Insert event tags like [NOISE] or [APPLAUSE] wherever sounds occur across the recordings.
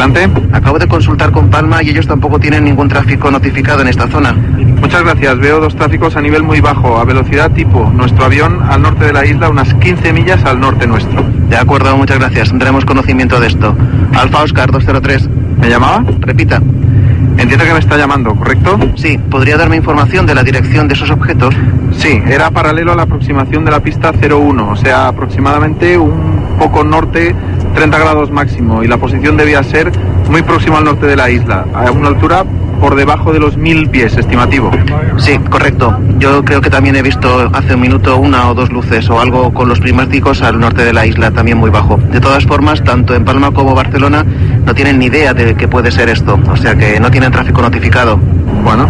Adelante. Acabo de consultar con Palma y ellos tampoco tienen ningún tráfico notificado en esta zona. Muchas gracias. Veo dos tráficos a nivel muy bajo, a velocidad tipo nuestro avión al norte de la isla, unas 15 millas al norte nuestro. De acuerdo, muchas gracias. Tendremos conocimiento de esto. Alfa Oscar 203. ¿Me llamaba? Repita. Entiendo que me está llamando, ¿correcto? Sí, ¿podría darme información de la dirección de esos objetos? Sí, era paralelo a la aproximación de la pista 01, o sea, aproximadamente un poco norte, 30 grados máximo, y la posición debía ser muy próximo al norte de la isla, a una altura por debajo de los mil pies, estimativo. Sí, correcto. Yo creo que también he visto hace un minuto una o dos luces o algo con los prismáticos al norte de la isla, también muy bajo. De todas formas, tanto en Palma como Barcelona no tienen ni idea de qué puede ser esto, o sea que no tienen tráfico notificado. Bueno,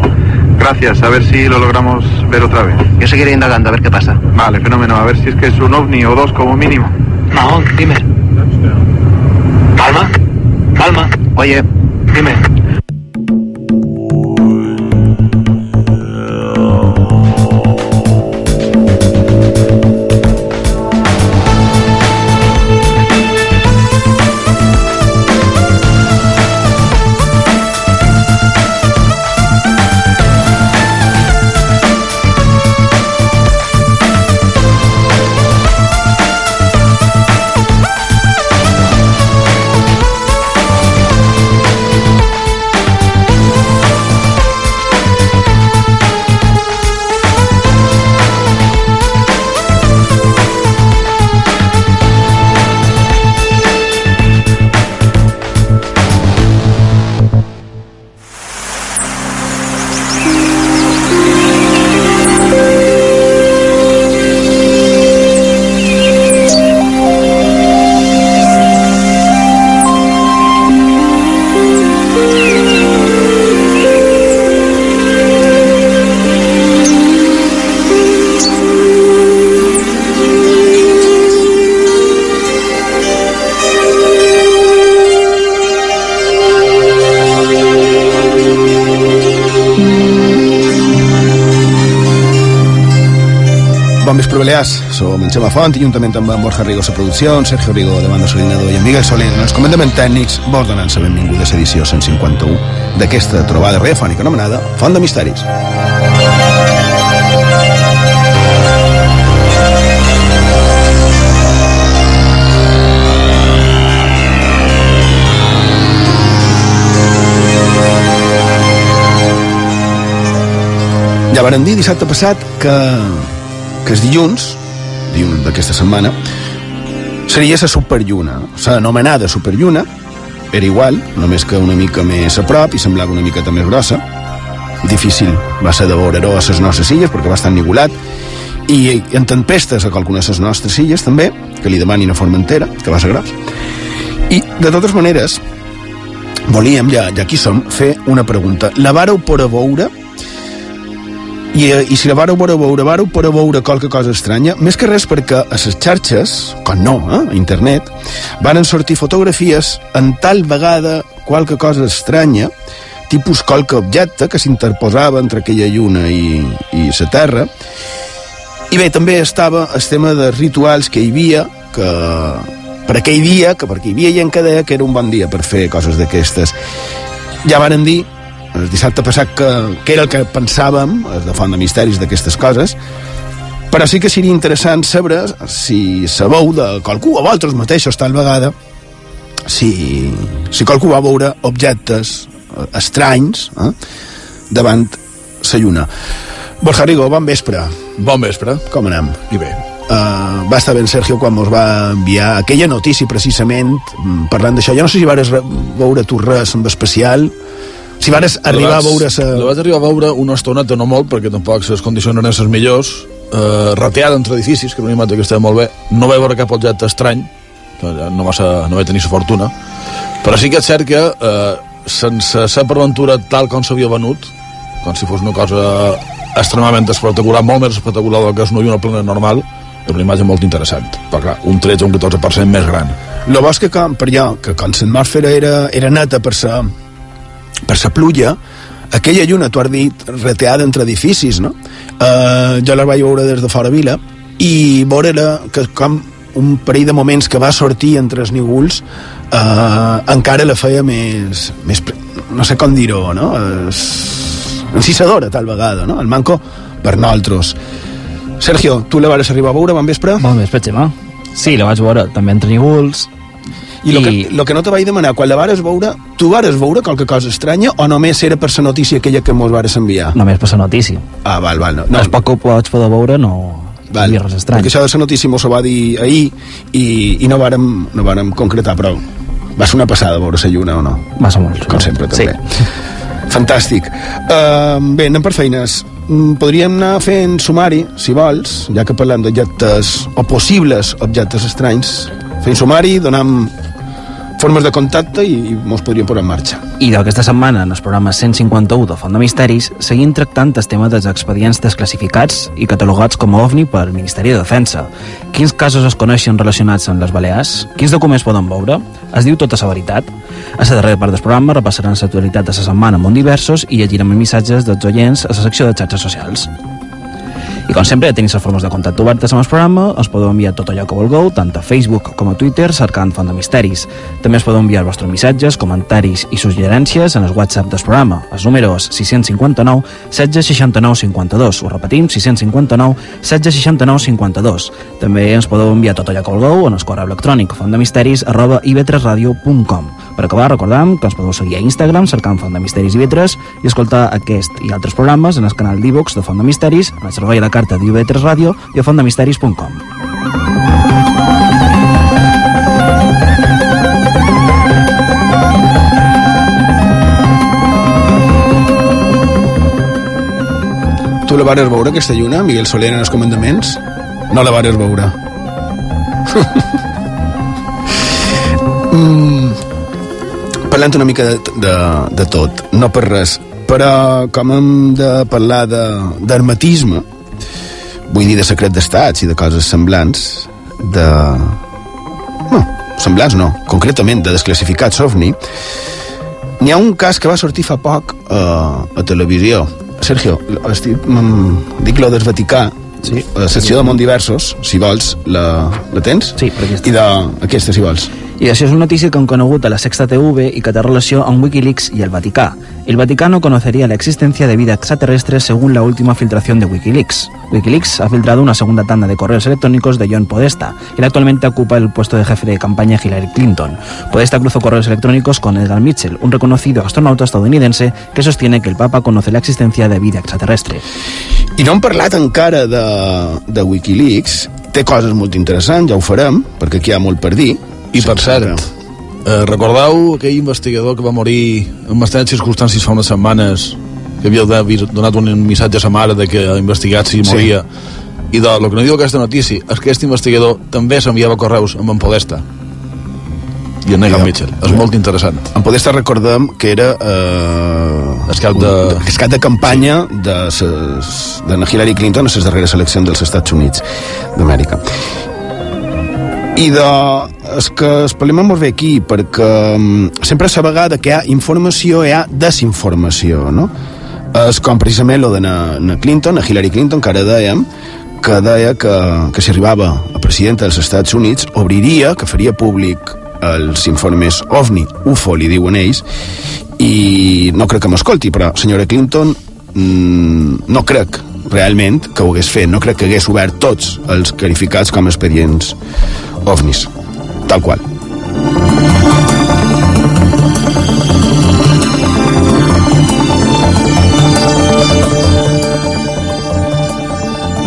gracias, a ver si lo logramos ver otra vez. Yo seguiré indagando a ver qué pasa. Vale, fenómeno, a ver si es que es un ovni o dos como mínimo. Mahón, dime. Palma, Palma, Oye, dime. Som en Xema Font juntament amb en Borja Rigo a producció, en Sergio Rigo de banda Solinador i en Miguel Soler en els comandaments tècnics, vos donant la benvinguda a l'edició 151 d'aquesta trobada radiofònica anomenada Font de Misteris. Ja varen dir dissabte passat que, que és dilluns, dilluns d'aquesta setmana, seria la superlluna. S'ha anomenada superlluna, era igual, només que una mica més a prop i semblava una miqueta més grossa. Difícil va ser de veure-ho a les nostres illes perquè va estar ennigolat i en tempestes a qualcuna de les nostres illes també, que li demanin a Formentera, que va ser gros. I, de totes maneres, volíem, ja, ja aquí som, fer una pregunta. La vareu a veure i, eh, i si la vareu veure, veure, per a veure qualque cosa estranya, més que res perquè a les xarxes, com no, eh, a internet, varen sortir fotografies en tal vegada qualque cosa estranya, tipus qualque objecte que s'interposava entre aquella lluna i, i la Terra, i bé, també estava el tema de rituals que hi havia, que per aquell dia, que perquè hi havia que deia que era un bon dia per fer coses d'aquestes. Ja varen dir el dissabte passat que, que era el que pensàvem, de Font de Misteris, d'aquestes coses, però sí que seria interessant saber si sabeu de qualcú, o vosaltres mateixos tal vegada, si, si qualcú va veure objectes eh, estranys eh, davant la lluna. Borja Rigo, bon vespre. Bon vespre. Com anem? I bé. Uh, va estar ben Sergio quan mos va enviar aquella notícia precisament mm, parlant d'això. Jo no sé si vares re- veure tu res en especial, si vares arribar a veure sa... La vaig arribar a veure una estoneta, no molt, perquè tampoc les condicions no eren les millors, eh, rateada entre edificis, que era una imatge que estava molt bé, no vaig veure cap objecte estrany, ja no, va ser, no vaig tenir la fortuna, però sí que és cert que, eh, sense ser per ventura tal com s'havia venut, com si fos una cosa extremament espectacular, molt més espectacular del que és una lluna plena normal, era una imatge molt interessant, però clar, un 13 o un 14% més gran. Lo bo és que com, per allò, que com l'atmosfera era, era neta per sa, per sa pluja, aquella lluna, tu has dit, reteada entre edificis, no? Uh, jo la vaig veure des de fora vila i veure que com un parell de moments que va sortir entre els nígols eh, encara la feia més, més no sé com dir-ho no? Es, encisadora tal vegada no? el manco per nosaltres Sergio, tu la vas arribar a veure bon vespre? Bon vespre, Xema. Sí, la vaig veure també entre nígols. I, I... Lo, que, lo que no te vaig demanar, quan la vares veure, tu vares veure qualque cosa estranya o només era per la notícia aquella que mos vares enviar? Només per la notícia. Ah, val, val. No, no. El poc que vaig poder veure no, val. res estrany. Perquè això de la notícia mos ho va dir ahir i, i no, vàrem, no vàrem concretar prou. Va ser una passada veure la lluna o no? Va ser molt. Com sempre, també. Sí. [LAUGHS] Fantàstic. Uh, bé, anem per feines. Mm, podríem anar fent sumari, si vols, ja que parlem d'objectes o possibles objectes estranys. Fent sumari, donam formes de contacte i, i mos podríem posar en marxa. I d'aquesta setmana, en el programa 151 de Font de Misteris, seguim tractant el tema dels expedients desclassificats i catalogats com a OVNI pel Ministeri de Defensa. Quins casos es coneixen relacionats amb les Balears? Quins documents poden veure? Es diu tota la veritat? A la darrera part del programa repassaran l'actualitat de la setmana amb diversos i llegirem missatges dels oients a la secció de xarxes socials. I com sempre, tenim les formes de contacte obertes amb el programa, us podeu enviar tot allò que vulgueu, tant a Facebook com a Twitter, cercant Font de Misteris. També us podeu enviar els vostres missatges, comentaris i suggerències en el WhatsApp del programa. El número és 659 1669 52. Ho repetim, 659 1669 52. També ens podeu enviar tot allò que vulgueu en el correu electrònic fontdemisteris arroba ib3radio.com. Per acabar, recordam que ens podeu seguir a Instagram cercant Font de Misteris i Vetres i escoltar aquest i altres programes en el canal d'Ivox de Font de Misteris, en el servei de carta d'IV3 Ràdio i a fontdemisteris.com. Tu la vares veure, aquesta lluna, Miguel Soler, en els comandaments? No la vares veure. [LAUGHS] parlant una mica de, de, de tot, no per res, però com hem de parlar d'hermetisme, vull dir de secret d'estats i de coses semblants, de... No, semblants no, concretament de desclassificats OVNI, n'hi ha un cas que va sortir fa poc uh, a televisió. Sergio, estic, mm, dic lo del Vaticà, sí. la secció de Mont Diversos, si vols, la, la tens? Sí, per aquesta. I d'aquesta, si vols. I això és una notícia que han conegut a la Sexta TV i que té relació amb Wikileaks y el Vaticà. El Vaticano conocería la existencia de vida extraterrestre según la última filtración de Wikileaks. Wikileaks ha filtrado una segunda tanda de correos electrónicos de John Podesta. Él actualmente ocupa el puesto de jefe de campaña Hillary Clinton. Podesta cruzó correos electrónicos con Edgar Mitchell, un reconocido astronauta estadounidense que sostiene que el Papa conoce la existencia de vida extraterrestre. I no hem parlat encara de, de Wikileaks. Té coses molt interessants, ja ho farem, perquè aquí hi ha molt per dir i per cert, eh, recordeu aquell investigador que va morir en bastantes circumstàncies fa unes setmanes que havia donat un missatge a sa mare de que ha investigat si moria sí. i de, el que no diu aquesta notícia és que aquest investigador també s'enviava correus amb en Podesta i en Negan Mitchell. És molt interessant. En Podesta recordem que era eh, escat de... Un, de campanya de, ses, de Hillary Clinton a les darreres eleccions dels Estats Units d'Amèrica i de és que es parlem molt bé aquí perquè um, sempre a la vegada que hi ha informació hi ha desinformació no? és com precisament lo de na, na Clinton, a Hillary Clinton que ara dèiem que deia que, que si arribava a presidenta dels Estats Units obriria, que faria públic els informes OVNI, UFO li diuen ells i no crec que m'escolti però senyora Clinton mmm, no crec realment que ho hagués fet. No crec que hagués obert tots els clarificats com a expedients ovnis tal qual.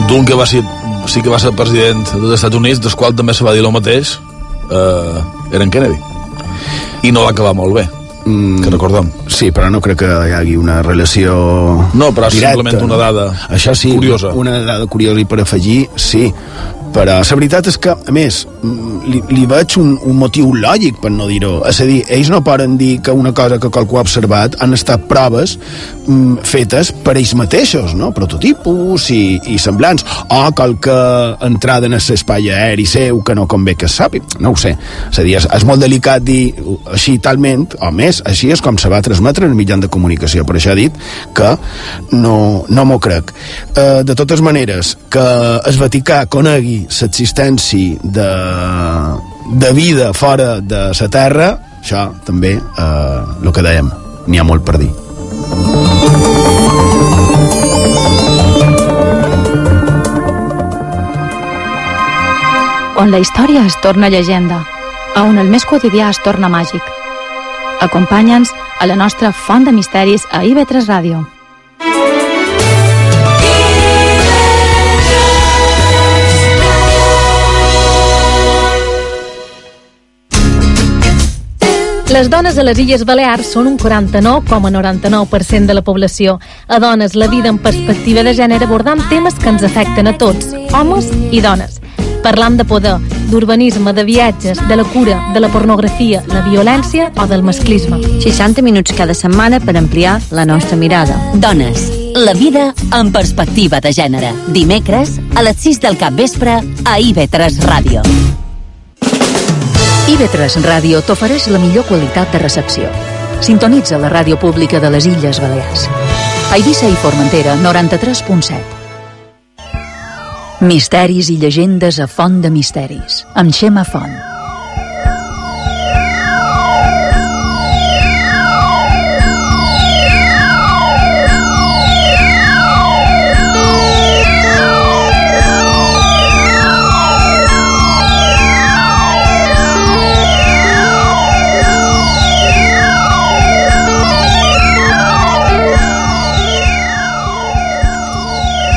D'un que va ser sí que va ser president dels Estats Units dels quals també se va dir el mateix eh, era en Kennedy. I no va acabar molt bé mm, que recordem. Sí, però no crec que hi hagi una relació No, però directa. simplement una dada Això sí, curiosa. una dada curiosa i per afegir, sí, però la veritat és que, a més, li, li veig un, un motiu lògic per no dir-ho. És a dir, ells no poden dir que una cosa que qualcú ha observat han estat proves mm, fetes per ells mateixos, no? Prototipus i, i semblants. O qualque entrada en l'espai aeri seu que no convé que es sapi. No ho sé. És a dir, és, és molt delicat dir així talment, o més, així és com se va transmetre en el mitjan de comunicació. Per això he dit que no, no m'ho crec. Eh, de totes maneres, que el Vaticà conegui l'existència de, de vida fora de la Terra, això també, eh, que dèiem, n'hi ha molt per dir. On la història es torna llegenda, on el més quotidià es torna màgic. Acompanya'ns a la nostra font de misteris a IB3 Ràdio. Les dones a les Illes Balears són un 49,99% de la població. A dones, la vida en perspectiva de gènere abordant temes que ens afecten a tots, homes i dones. Parlant de poder, d'urbanisme, de viatges, de la cura, de la pornografia, la violència o del masclisme. 60 minuts cada setmana per ampliar la nostra mirada. Dones, la vida en perspectiva de gènere. Dimecres, a les 6 del cap vespre, a IB3 Ràdio. IB3 Ràdio t'ofereix la millor qualitat de recepció. Sintonitza la ràdio pública de les Illes Balears. Eivissa i Formentera, 93.7. Misteris i llegendes a Font de Misteris, amb Xema Font.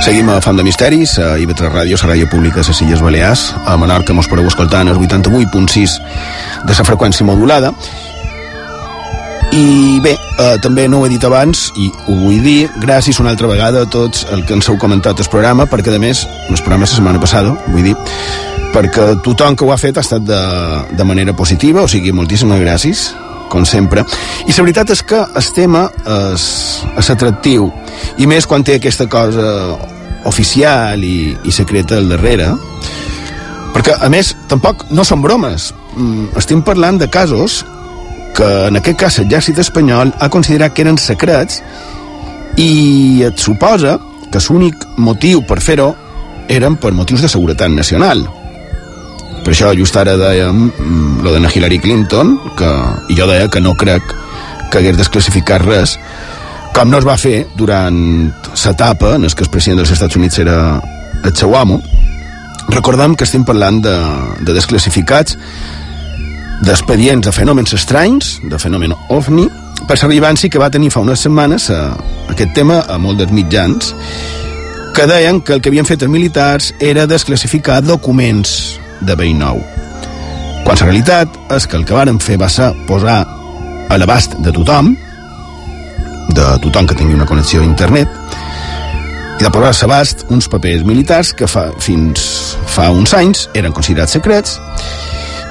Seguim a Fan de Misteris, a IB3 Ràdio, la ràdio pública de les Illes Balears. A Menorca mos podeu escoltar en el 88.6 de la freqüència modulada. I bé, eh, també no ho he dit abans, i ho vull dir, gràcies una altra vegada a tots el que ens heu comentat el programa, perquè a més, el programa la setmana passada, vull dir, perquè tothom que ho ha fet ha estat de, de manera positiva, o sigui, moltíssimes gràcies, com sempre. I la veritat és que el tema és, és atractiu, i més quan té aquesta cosa oficial i, i secreta al darrere, perquè, a més, tampoc no són bromes. Mm, estem parlant de casos que, en aquest cas, l'exèrcit espanyol ha considerat que eren secrets i et suposa que l'únic motiu per fer-ho eren per motius de seguretat nacional. Per això just ara dèiem mm, lo de Hillary Clinton, que, jo deia que no crec que hagués desclassificat res, com no es va fer durant l'etapa en què el president dels Estats Units era el seu amo, recordem que estem parlant de, de desclassificats d'expedients de fenòmens estranys, de fenomen ovni, per l'arribanci que va tenir fa unes setmanes a, a aquest tema a molts dels mitjans, que deien que el que havien fet els militars era desclassificar documents de vell nou. Quan la realitat és que el que varen fer va ser posar a l'abast de tothom, de tothom que tingui una connexió a internet, i de posar a l'abast uns papers militars que fa, fins fa uns anys eren considerats secrets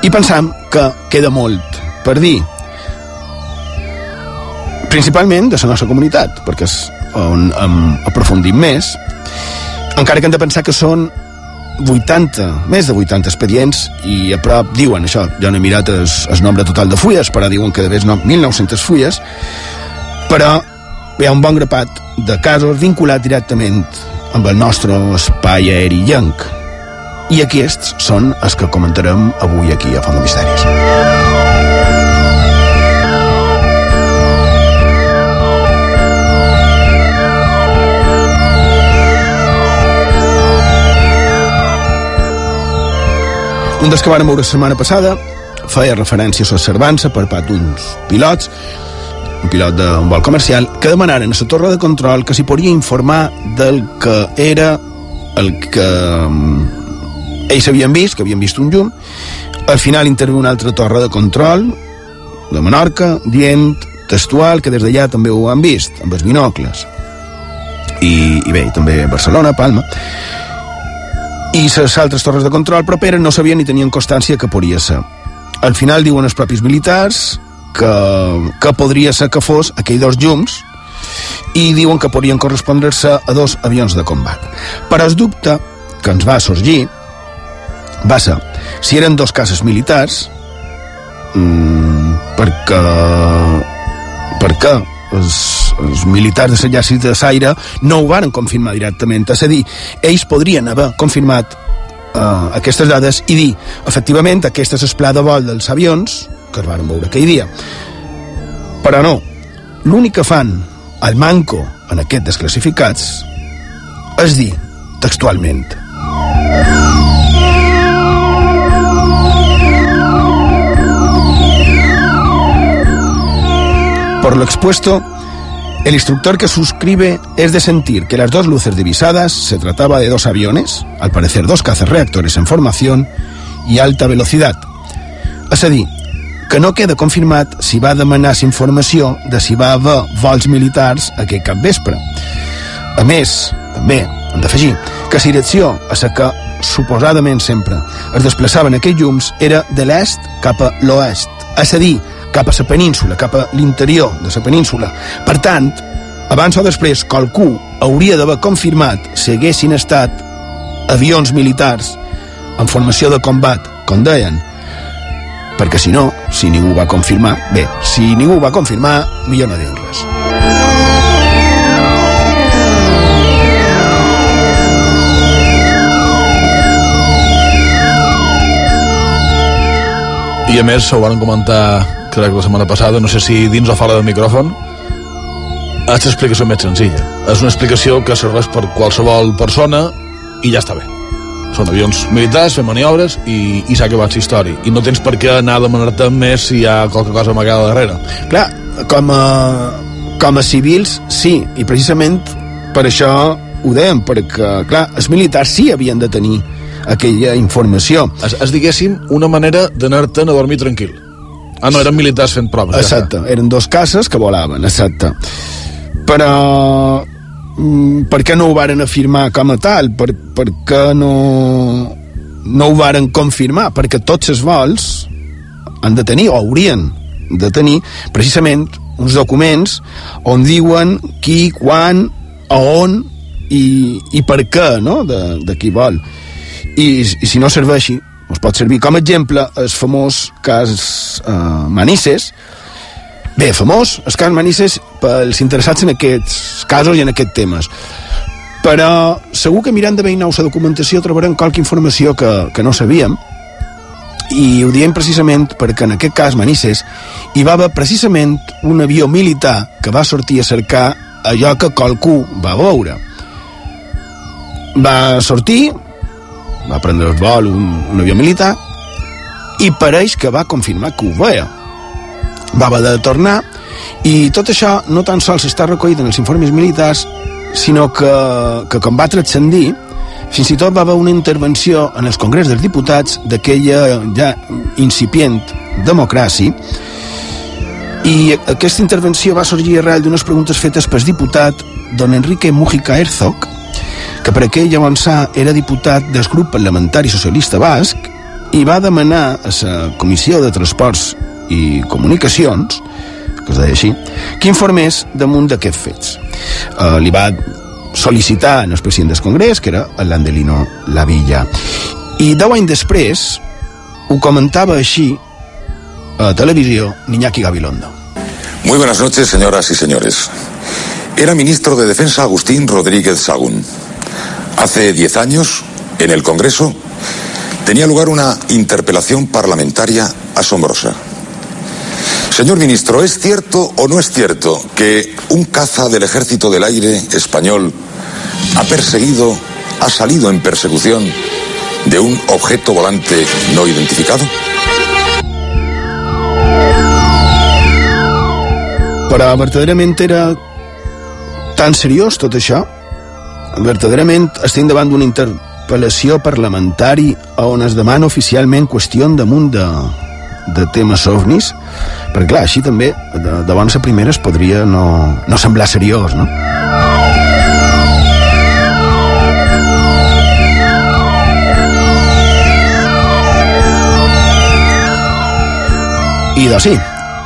i pensam que queda molt per dir. Principalment de la nostra comunitat perquè és on hem aprofundit més encara que hem de pensar que són 80, més de 80 expedients i a prop diuen això, jo no he mirat el nombre total de fulles però diuen que d'haver 1.900 fulles però hi ha un bon grapat de casos vinculats directament amb el nostre espai aeri llenc i aquests són els que comentarem avui aquí a Font de Misteris. Un dels que van veure la setmana passada feia referència a l'observança per part d'uns pilots un pilot d'un vol comercial, que demanaren a la torre de control que s'hi podria informar del que era el que mm, ells havien vist, que havien vist un llum. Al final intervé una altra torre de control de Menorca, dient textual que des d'allà també ho han vist, amb els binocles. I, i bé, també Barcelona, Palma. I les altres torres de control properes no sabien ni tenien constància que podria ser. Al final diuen els propis militars que, que podria ser que fos aquell dos llums i diuen que podrien correspondre-se a dos avions de combat. Però el dubte que ens va sorgir va ser si eren dos cases militars mmm, perquè perquè els, els militars de l'exèrcit de Saire no ho varen confirmar directament, és a dir, ells podrien haver confirmat uh, aquestes dades i dir, efectivament, aquest és el pla de vol dels avions que es van veure aquell dia. Però no, l'únic que fan al manco en aquest desclassificats és dir, textualment, Por lo expuesto, el instructor que suscribe es de sentir que las dos luces divisadas se trataba de dos aviones, al parecer dos reactores en formación y alta velocidad. És a dir, que no queda confirmat si va demanar informació de si va haver vols militars aquest cap vespre. A més, també hem d'afegir que la direcció a la que suposadament sempre es desplaçaven aquests llums era de l'est cap a l'oest, és a dir, cap a la península, cap a l'interior de la península. Per tant, abans o després, qualcú hauria d'haver confirmat si haguessin estat avions militars en formació de combat, com deien, perquè si no, si ningú va confirmar, bé, si ningú va confirmar, millor no dir res. I a més, ho van comentar crec la setmana passada, no sé si dins o fora del micròfon, és l'explicació més senzilla. És una explicació que serveix per qualsevol persona i ja està bé. Són avions militars, fem maniobres i, i s'ha acabat la història. I no tens per què anar a demanar-te més si hi ha qualque cosa amagada darrere. Clar, com a, com a civils, sí, i precisament per això ho dèiem, perquè, clar, els militars sí havien de tenir aquella informació. És, és diguéssim, una manera d'anar-te'n a dormir tranquil. Ah, no, eren militars fent proves. Exacte, ja eren dos cases que volaven, exacte. Però per què no ho varen afirmar com a tal? Per, per què no, no ho varen confirmar? Perquè tots els vols han de tenir, o haurien de tenir, precisament uns documents on diuen qui, quan, a on i, i per què no? de, de qui vol. I, I si no serveixi, ens pot servir com a exemple el famós cas eh, Manises, Bé, famós, el cas Manises pels interessats en aquests casos i en aquests temes. Però segur que mirant de veïnar la documentació trobarem qualque informació que, que no sabíem i ho diem precisament perquè en aquest cas Manises hi va haver precisament un avió militar que va sortir a cercar allò que qualcú va veure. Va sortir, va prendre el vol un, un avió militar i pareix que va confirmar que ho veia va haver de tornar. I tot això no tan sols està recollit en els informes militars sinó que, que com va transcendir fins i tot va haver una intervenció en els Congrés dels Diputats d'aquella ja incipient democràcia. I aquesta intervenció va sorgir arrel d'unes preguntes fetes pel diputat don Enrique Mujica Herzog que per aquell llavors era diputat del grup parlamentari socialista basc i va demanar a la Comissió de Transports i Comunicacions, que es deia així, que informés damunt d'aquests fets. Uh, li va sol·licitar al president del Congrés, que era l'Andelino Lavilla. I deu anys després ho comentava així a televisió Niñaki Gabilondo. Muy buenas noches, señoras y señores. Era ministro de Defensa Agustín Rodríguez Sagún. Hace diez años, en el Congreso, tenía lugar una interpelación parlamentaria asombrosa. Señor ministro, ¿es cierto o no es cierto que un caza del ejército del aire español ha perseguido, ha salido en persecución de un objeto volante no identificado? Però verdaderament era tan seriós tot això? Verdaderament estem davant d'una interpel·lació parlamentari on es demana oficialment qüestió damunt de, de temes ovnis? Perquè clar, així també, de, de bones a primeres podria no, no semblar seriós, no? I doncs sí,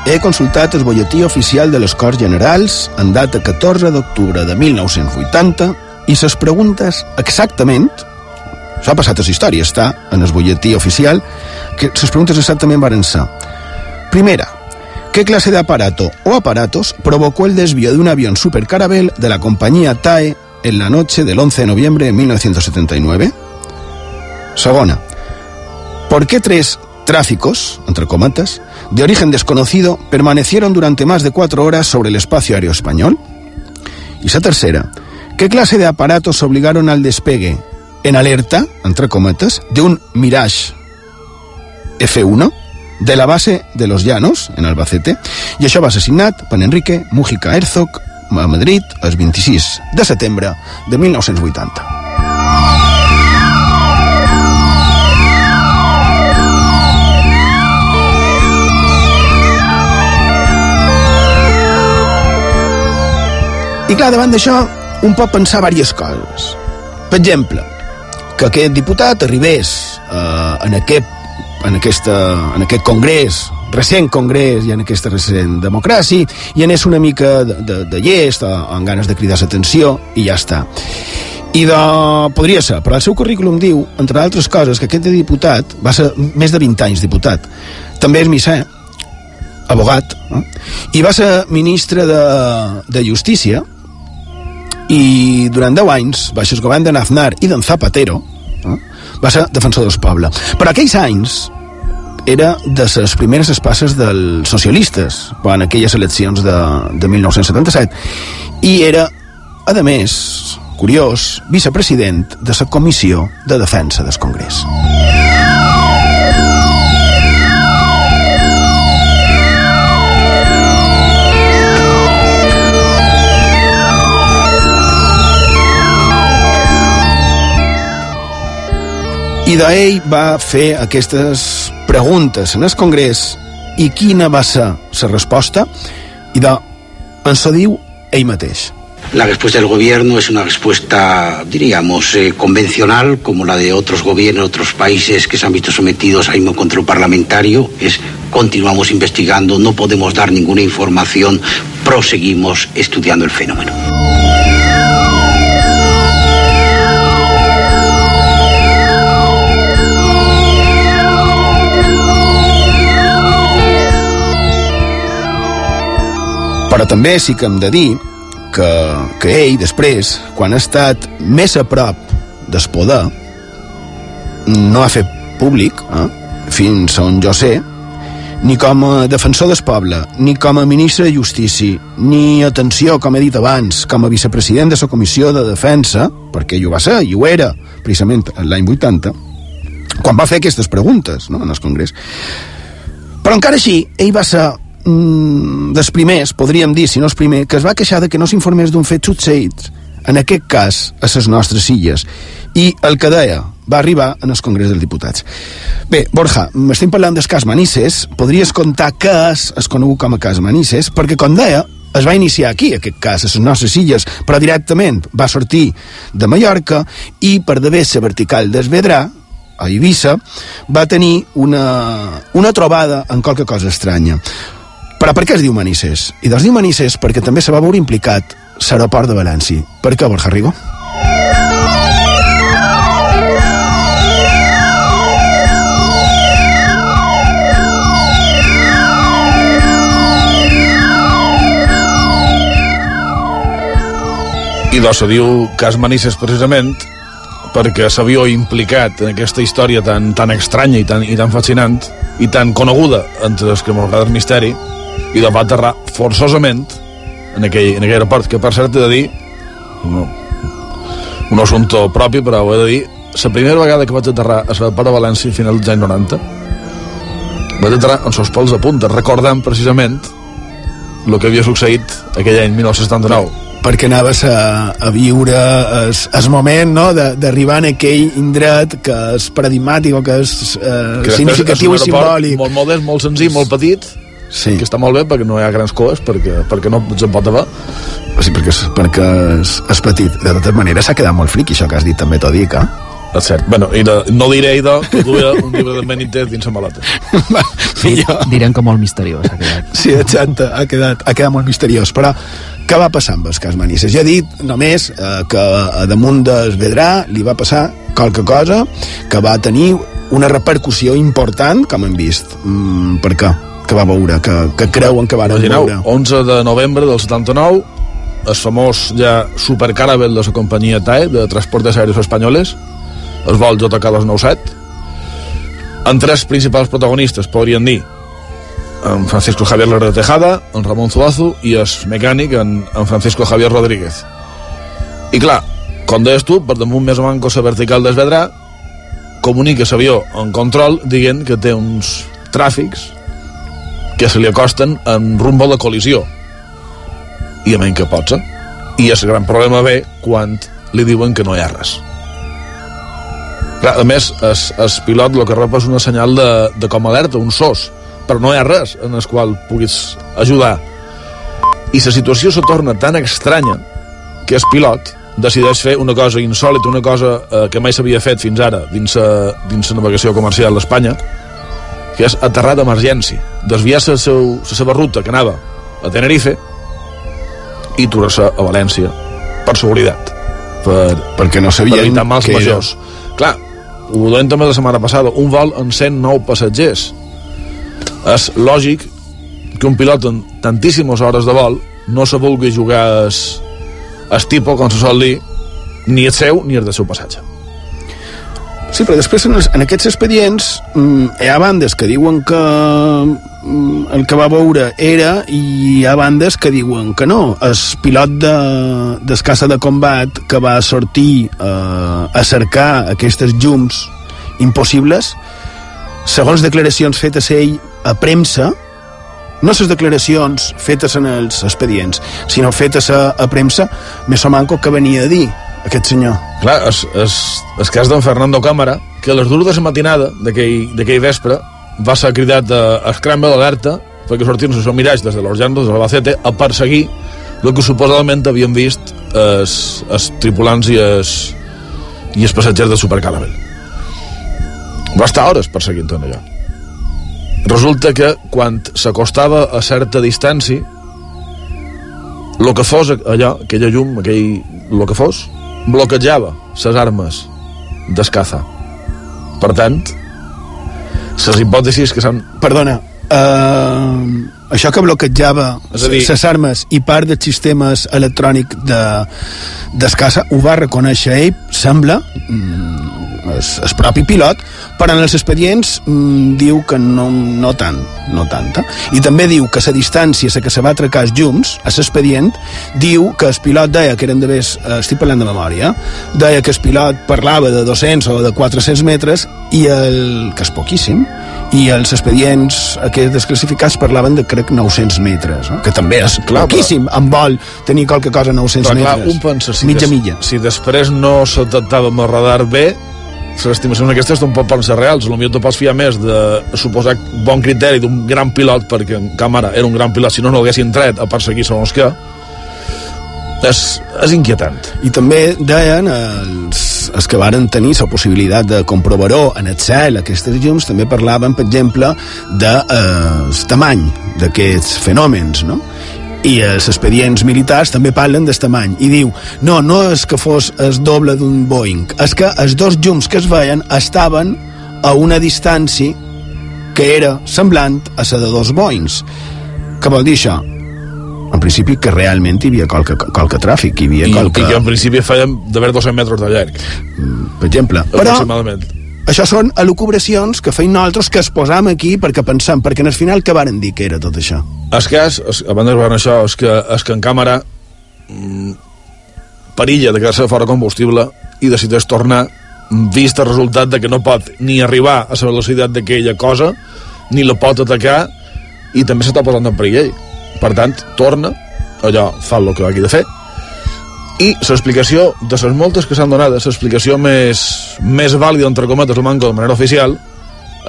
he consultat el bolletí oficial de les Corts Generals en data 14 d'octubre de 1980 i ses preguntes exactament això ha passat a la història, està en el bolletí oficial que les preguntes exactament van ser primera, ¿qué clase de aparato o aparatos provocó el desvío de un avión supercarabel de la compañía TAE en la noche del 11 de noviembre de 1979? Segona, ¿por qué tres tráficos, entre cometas, de origen desconocido permanecieron durante más de cuatro horas sobre el espacio aéreo español? Y la tercera, ¿qué clase de aparatos obligaron al despegue en alerta, entre cometas, de un Mirage F1 de la base de los Llanos, en Albacete, i això va ser signat per Enrique Mújica Herzog a Madrid el 26 de setembre de 1980. I clar, davant d'això, un pot pensar diverses coses. Per exemple, que aquest diputat arribés eh, en, aquest, en, aquesta, en aquest congrés, recent congrés i en aquesta recent democràcia, i anés una mica de, de, de llest, o, amb ganes de cridar l'atenció, i ja està. I de... podria ser, però el seu currículum diu, entre altres coses, que aquest diputat va ser més de 20 anys diputat. També és misser, abogat, eh? i va ser ministre de, de Justícia, i durant 10 anys, baix el govern de Aznar i d'en Zapatero, eh, va ser defensor del poble. Però aquells anys era de les primeres espasses dels socialistes, en aquelles eleccions de, de 1977, i era, a més, curiós, vicepresident de la Comissió de Defensa del Congrés. I d'ell va fer aquestes preguntes en el Congrés i quina va ser la resposta? I de, ens ho diu ell mateix. La respuesta del gobierno es una respuesta, diríamos, eh, convencional, como la de otros gobiernos, otros países que se han visto sometidos a mismo control parlamentario. Es continuamos investigando, no podemos dar ninguna información, proseguimos estudiando el fenómeno. També sí que hem de dir que, que ell, després, quan ha estat més a prop del poder, no ha fet públic, eh, fins on jo sé, ni com a defensor del poble, ni com a ministre de Justícia, ni, atenció, com he dit abans, com a vicepresident de la Comissió de Defensa, perquè ell ho va ser, i ho era, precisament l'any 80, quan va fer aquestes preguntes no, en el Congrés. Però encara així, ell va ser mm, dels primers, podríem dir, si no és primer, que es va queixar de que no s'informés d'un fet succeït, en aquest cas, a les nostres illes. I el que deia va arribar en el Congrés dels Diputats. Bé, Borja, m'estem parlant del cas Manises, podries contar què és es conegut com a cas Manises, perquè, com deia, es va iniciar aquí, aquest cas, a les nostres illes, però directament va sortir de Mallorca i per d'haver-se vertical d'Esvedrà, a Eivissa, va tenir una, una trobada en qualque cosa estranya. Però per què es diu Manises? I doncs diu Manises perquè també se va veure implicat l'aeroport de València. Per què, Borja Rigo? I doncs se diu cas Manises precisament perquè s'havia implicat en aquesta història tan, tan estranya i tan, i tan fascinant i tan coneguda entre els cremolgades misteri i doncs va aterrar forçosament en aquell, en aquell aeroport que per cert he de dir no, un assumpte propi però ho he de dir la primera vegada que vaig aterrar a l'aeroport de València a final dels anys 90 vaig aterrar amb els pèls a punta recordant precisament el que havia succeït aquell any 1979 perquè anaves a, a viure es, es moment no, d'arribar en aquell indret que és paradigmàtic o que és eh, que significatiu és i simbòlic. molt modest, molt senzill, molt petit sí. que està molt bé perquè no hi ha grans coes perquè, perquè no se'n pot haver sí, perquè, és, perquè és, és petit de totes maneres s'ha quedat molt friqui això que has dit també t'ho dic eh? és cert. Bueno, i de, no diré, idò, que duia un llibre de Benítez dins la maleta. [LAUGHS] Va, millor. Direm que molt misteriós ha quedat. Sí, exacte, ha quedat, ha quedat molt misteriós. Però què va passar amb el cas Manises? Ja he dit només eh, que a damunt del Vedrà li va passar qualque cosa que va tenir una repercussió important, com hem vist. Mm, per què? Que va veure, que, que creuen que van veure. 11 de novembre del 79, el famós ja supercaravel de la companyia TAE, de Transportes Aèries Espanyoles, el vol JK297 en tres principals protagonistes podríem dir en Francisco Javier Lara Tejada, en Ramon Zuazo i el mecànic en, en Francisco Javier Rodríguez i clar, com deies tu, per damunt més o manco la vertical del Vedrà comunica l'avió en control dient que té uns tràfics que se li acosten en rumbo a la col·lisió. I a menys que pot ser? I el gran problema ve quan li diuen que no hi ha res. Clar, a més, el, el pilot el que rep és una senyal de, de com alerta, un sos, però no hi ha res en el qual puguis ajudar. I la situació se torna tan estranya que el pilot decideix fer una cosa insòlita, una cosa eh, que mai s'havia fet fins ara dins la, dins navegació comercial a Espanya, que és aterrar d'emergència, desviar la, seu, la seva ruta que anava a Tenerife i tornar-se a València per seguretat. Per, perquè no sabien per evitar mals que era- majors. Clar, ho deien també la setmana passada un vol amb 109 passatgers. És lògic que un pilot en tantíssimes hores de vol no se vulgui jugar es, es tipo, com se sol dir ni el seu ni el del seu passatge Sí, però després en, els, en aquests expedients mm, hi ha bandes que diuen que mm, el que va veure era i hi ha bandes que diuen que no. El pilot de, d'escassa de combat que va sortir eh, a cercar aquestes llums impossibles, segons declaracions fetes ell a premsa, no les declaracions fetes en els expedients, sinó fetes a, a premsa, més o manco que venia a dir aquest senyor. Clar, es, es, el cas d'en Fernando Cámara, que a les dues de la matinada d'aquell vespre va ser cridat a, a Scramble Alerta perquè sortien els miralls des de los llanos de l'Albacete a perseguir el que suposadament havien vist els, els tripulants i els, i els passatgers de Supercaramel. Va estar hores perseguint tot allò. Resulta que quan s'acostava a certa distància el que fos allò, aquella llum, aquell, el que fos, bloquejava les armes d'escaza. Per tant, les hipòtesis que s'han... Perdona, uh, això que bloquejava les armes i part dels sistemes electrònics de d'escassa ho va reconèixer ell, sembla, mm, el, el propi pilot, però en els expedients mm, diu que no, no tant, no tanta. I també diu que la distància a que se va atracar els llums, a l'expedient, diu que el pilot deia que eren de més, eh, estic parlant de memòria, deia que el pilot parlava de 200 o de 400 metres i el, que és poquíssim, i els expedients aquests desclassificats parlaven de crec 900 metres, no? que també és Clar, poquíssim, en vol tenir qualque cosa a 900 Però clar, metres. un pensa, si, mitja des, milla. si després no se detectava amb el radar bé, les estimacions aquestes tampoc poden ser reals. Potser te pots fiar més de suposar bon criteri d'un gran pilot, perquè en càmera era un gran pilot, si no, no l'haguessin tret a perseguir segons què. És, és inquietant. I també deien els, els que varen tenir la possibilitat de comprovar-ho en el cel, aquestes llums, també parlaven, per exemple, de eh, tamany d'aquests fenòmens, no? I els expedients militars també parlen del tamany i diu, no, no és que fos el doble d'un Boeing, és que els dos llums que es veien estaven a una distància que era semblant a la de dos Boeings. Què vol dir això? En principi que realment hi havia qualque, qualque tràfic, hi havia I, qualque... I que en principi feien d'haver 200 metres de llarg. per exemple. Però. Això són elucubracions que feim nosaltres que es posam aquí perquè pensam, perquè en el final que varen dir que era tot això? El cas, es, abans de veure això, és que, és que en càmera mm, perilla de quedar-se fora combustible i decideix tornar vist el resultat de que no pot ni arribar a la velocitat d'aquella cosa ni la pot atacar i també s'està posant en perill. Per tant, torna, allò fa el que hagi de fer i l'explicació de les moltes que s'han donat, l'explicació més, més vàlida, entre cometes, el manco de manera oficial,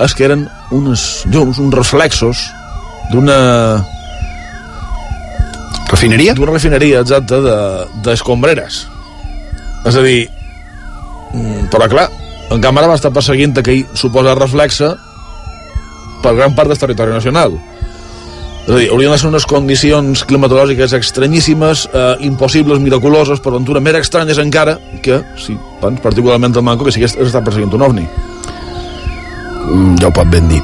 és que eren uns llums, uns reflexos d'una Refineria? d'una refineria, exacta, d'escombreres. És a dir, mm, però clar, en càmera va estar perseguint aquell suposat reflexe per gran part del territori nacional. És a dir, haurien de ser unes condicions climatològiques estranyíssimes, eh, impossibles, miraculoses, per ventura més estranyes encara que, sí, doncs, particularment el manco, que sí que està perseguint un ovni. Mm, ja ho pot ben dir.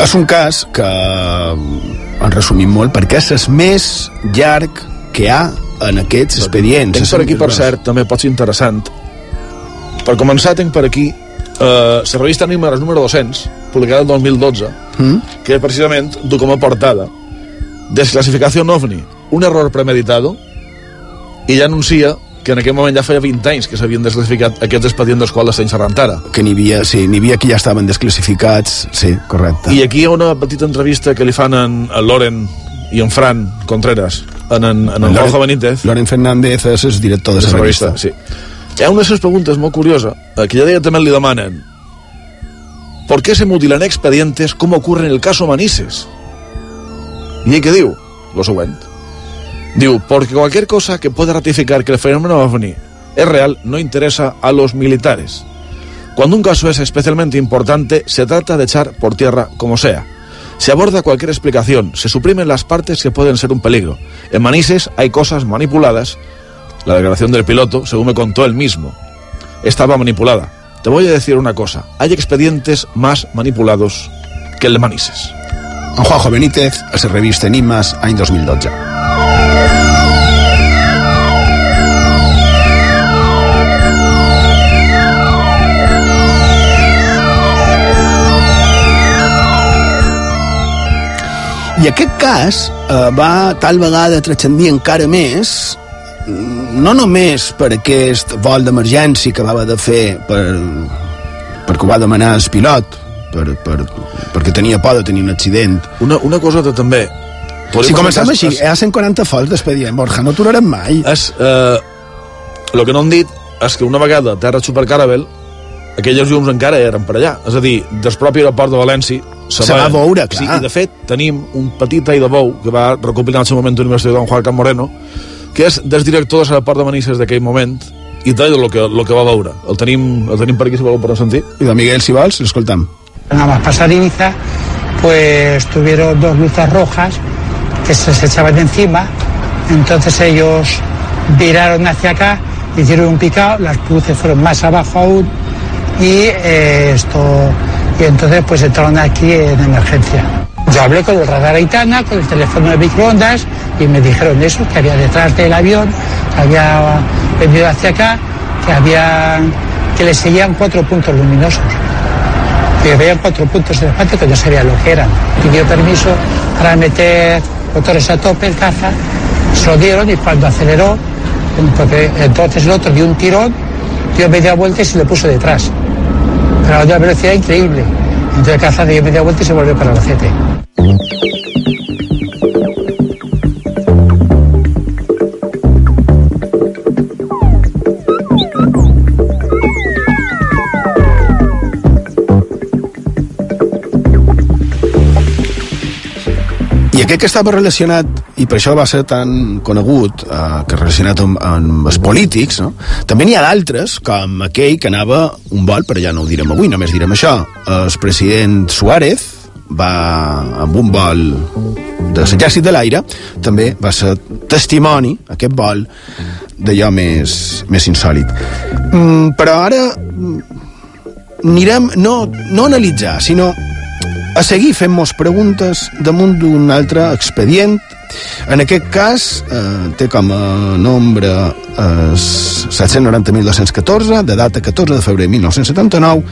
És un cas que, en resumim molt, perquè és el més llarg que ha en aquests expedients. Tens per aquí, per cert, també pot ser interessant Per començar, tinc per aquí eh, la revista Números número 200, publicada el 2012, Mm? que precisament du com a portada Desclassificació OVNI, un error premeditado, i ja anuncia que en aquell moment ja feia 20 anys que s'havien desclassificat aquests expedients dels quals estem xerrant ara. Que n'hi havia, sí, n'hi havia que ja estaven desclassificats, sí, correcte. I aquí hi ha una petita entrevista que li fan en, en Loren i en Fran Contreras, en, en, en el Jorge Benítez. Loren Fernández és el director de de la la revista. revista, sí. Hi ha una de les preguntes molt curiosa, eh, que ja directament li demanen ¿Por qué se mutilan expedientes como ocurre en el caso Manises? ¿Y qué diu? Lo siguiente. Diu, porque cualquier cosa que pueda ratificar que el fenómeno OVNI es real no interesa a los militares. Cuando un caso es especialmente importante, se trata de echar por tierra como sea. Se aborda cualquier explicación, se suprimen las partes que pueden ser un peligro. En Manises hay cosas manipuladas. La declaración del piloto, según me contó él mismo, estaba manipulada. Te voy a decir una cosa, hay expedientes más manipulados que el de Manises. En Juanjo Benítez, la revista Enigmas, any 2012. I aquest cas eh, va tal vegada transcendir encara més no només per aquest vol d'emergència que va de fer per, perquè ho va demanar el pilot per, per, perquè tenia por de tenir un accident Una, una cosa de també... si comencem així, hi ha 140 fols d'expedient Borja, no aturarem mai És, eh, el que no han dit és que una vegada a Terra Super Caravel aquelles llums encara eren per allà. És a dir, del propi aeroport de València Se va veure, clar. Sí, I de fet, tenim un petit tall de bou que va recopilar en el seu moment l'Universitat Don Juan Can Moreno, que és del director de l'aeroport de Manises d'aquell moment i talla el que, lo que va veure. El tenim, el tenim per aquí, si voleu per sentir. I de Miguel, si vols, l'escoltam. Nada más pasar Ibiza, pues tuvieron dos luces rojas que se echaban de encima. Entonces ellos viraron hacia acá, hicieron un picado, las luces fueron más abajo aún y eh, esto y entonces pues entraron aquí en emergencia. Yo hablé con el radar Aitana, con el teléfono de microondas y me dijeron eso, que había detrás del avión, que había venido hacia acá, que había que le seguían cuatro puntos luminosos que veían cuatro puntos el espacio que no sabía lo que eran. Pidió permiso para meter motores a tope el caza, se lo dieron y cuando aceleró, entonces el otro dio un tirón, dio media vuelta y se le puso detrás. Pero a una velocidad increíble. Entonces el caza dio media vuelta y se volvió para el acete. Aquest que estava relacionat, i per això va ser tan conegut, eh, que relacionat amb, amb els polítics, no? també n'hi ha d'altres, com aquell que anava un vol, però ja no ho direm avui, només direm això. El president Suárez va amb un vol de l'exèrcit de l'aire, també va ser testimoni, aquest vol, d'allò més, més insòlid. Mm, però ara mm, anirem no, no analitzar, sinó a seguir fent-nos preguntes damunt d'un altre expedient. En aquest cas, eh, té com a nombre eh, 790.214, de data 14 de febrer de 1979,